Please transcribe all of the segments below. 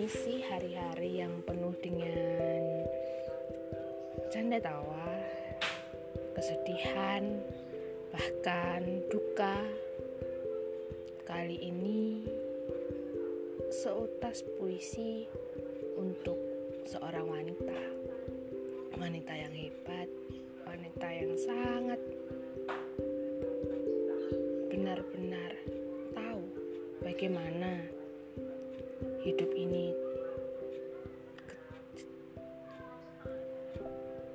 mengisi hari-hari yang penuh dengan canda tawa, kesedihan, bahkan duka. Kali ini seutas puisi untuk seorang wanita. Wanita yang hebat, wanita yang sangat benar-benar tahu bagaimana hidup ini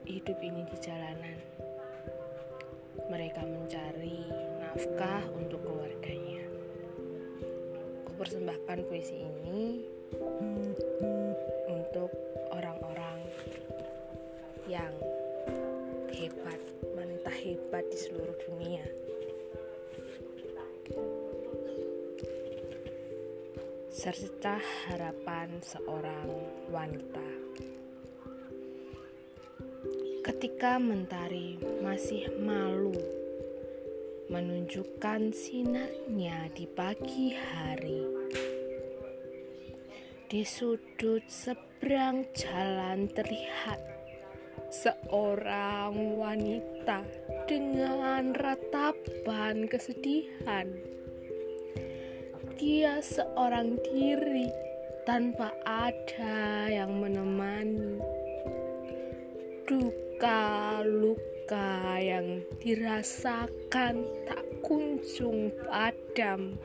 hidup ini di jalanan. Mereka mencari nafkah untuk keluarganya. Kupersembahkan puisi ini untuk orang-orang yang hebat wanita hebat di seluruh dunia serta harapan seorang wanita. Ketika mentari masih malu menunjukkan sinarnya di pagi hari, di sudut seberang jalan terlihat seorang wanita dengan ratapan kesedihan dia seorang diri tanpa ada yang menemani. Duka luka yang dirasakan tak kunjung padam.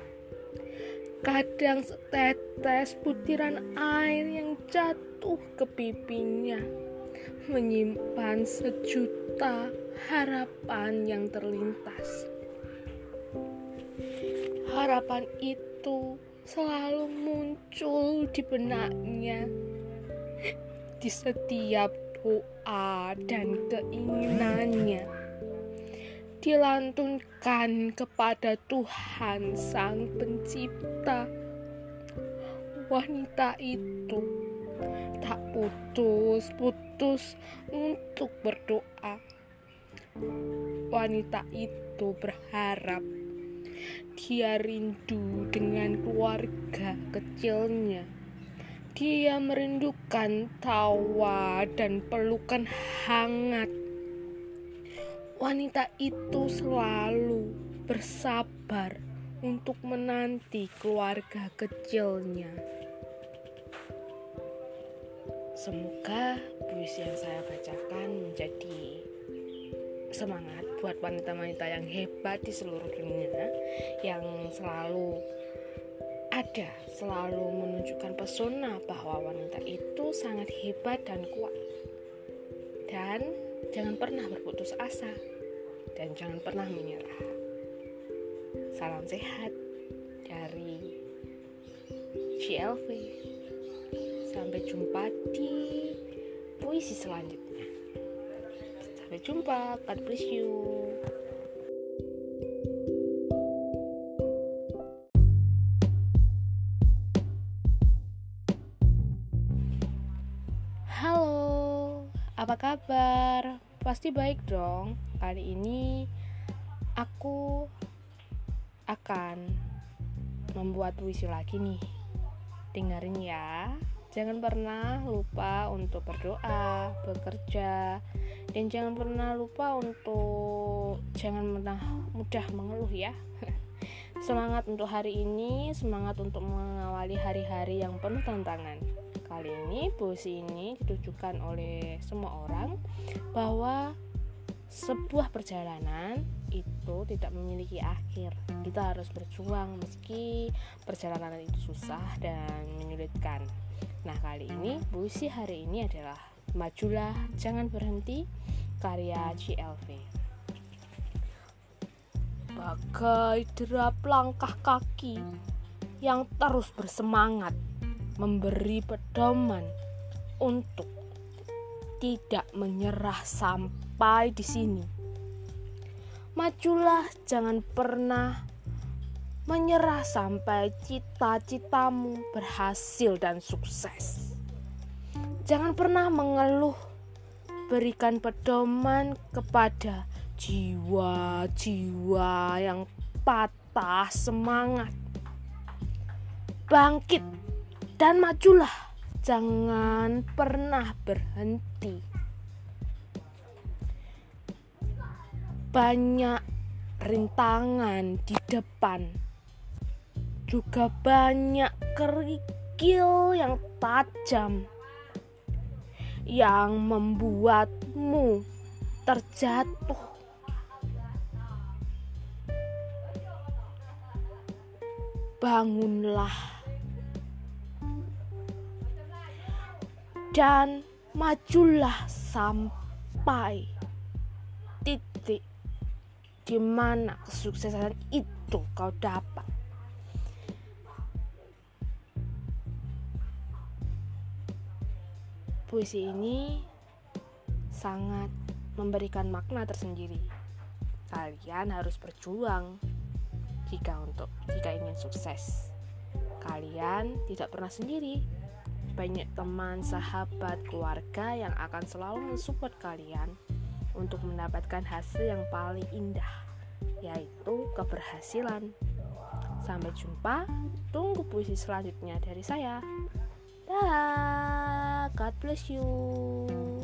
Kadang setetes butiran air yang jatuh ke pipinya menyimpan sejuta harapan yang terlintas. Harapan itu selalu muncul di benaknya di setiap doa dan keinginannya dilantunkan kepada Tuhan Sang Pencipta. Wanita itu tak putus-putus untuk berdoa. Wanita itu berharap dia rindu dengan keluarga kecilnya. Dia merindukan tawa dan pelukan hangat. Wanita itu selalu bersabar untuk menanti keluarga kecilnya. Semoga puisi yang saya bacakan menjadi semangat buat wanita-wanita yang hebat di seluruh dunia yang selalu ada, selalu menunjukkan pesona bahwa wanita itu sangat hebat dan kuat. Dan jangan pernah berputus asa dan jangan pernah menyerah. Salam sehat dari CLV. Sampai jumpa di puisi selanjutnya. Sampai jumpa. God bless you. Apa kabar? Pasti baik dong. Kali ini aku akan membuat puisi lagi nih. Dengerin ya. Jangan pernah lupa untuk berdoa, bekerja, dan jangan pernah lupa untuk jangan pernah mudah mengeluh ya. Semangat untuk hari ini, semangat untuk mengawali hari-hari yang penuh tantangan. Kali ini puisi ini ditujukan oleh semua orang bahwa sebuah perjalanan itu tidak memiliki akhir. Kita harus berjuang meski perjalanan itu susah dan menyulitkan. Nah, kali ini puisi hari ini adalah Majulah Jangan Berhenti karya CLV. Bagai derap langkah kaki yang terus bersemangat memberi pedoman untuk tidak menyerah sampai di sini. Majulah, jangan pernah menyerah sampai cita-citamu berhasil dan sukses. Jangan pernah mengeluh, berikan pedoman kepada jiwa-jiwa yang patah semangat. Bangkit dan majulah. jangan pernah berhenti. Banyak rintangan di depan, juga banyak kerikil yang tajam yang membuatmu terjatuh. Bangunlah dan majulah sampai titik di mana kesuksesan itu kau dapat. Puisi ini sangat memberikan makna tersendiri. Kalian harus berjuang jika untuk jika ingin sukses. Kalian tidak pernah sendiri banyak teman, sahabat, keluarga yang akan selalu mensupport kalian untuk mendapatkan hasil yang paling indah, yaitu keberhasilan. Sampai jumpa, tunggu puisi selanjutnya dari saya. Dah, God bless you.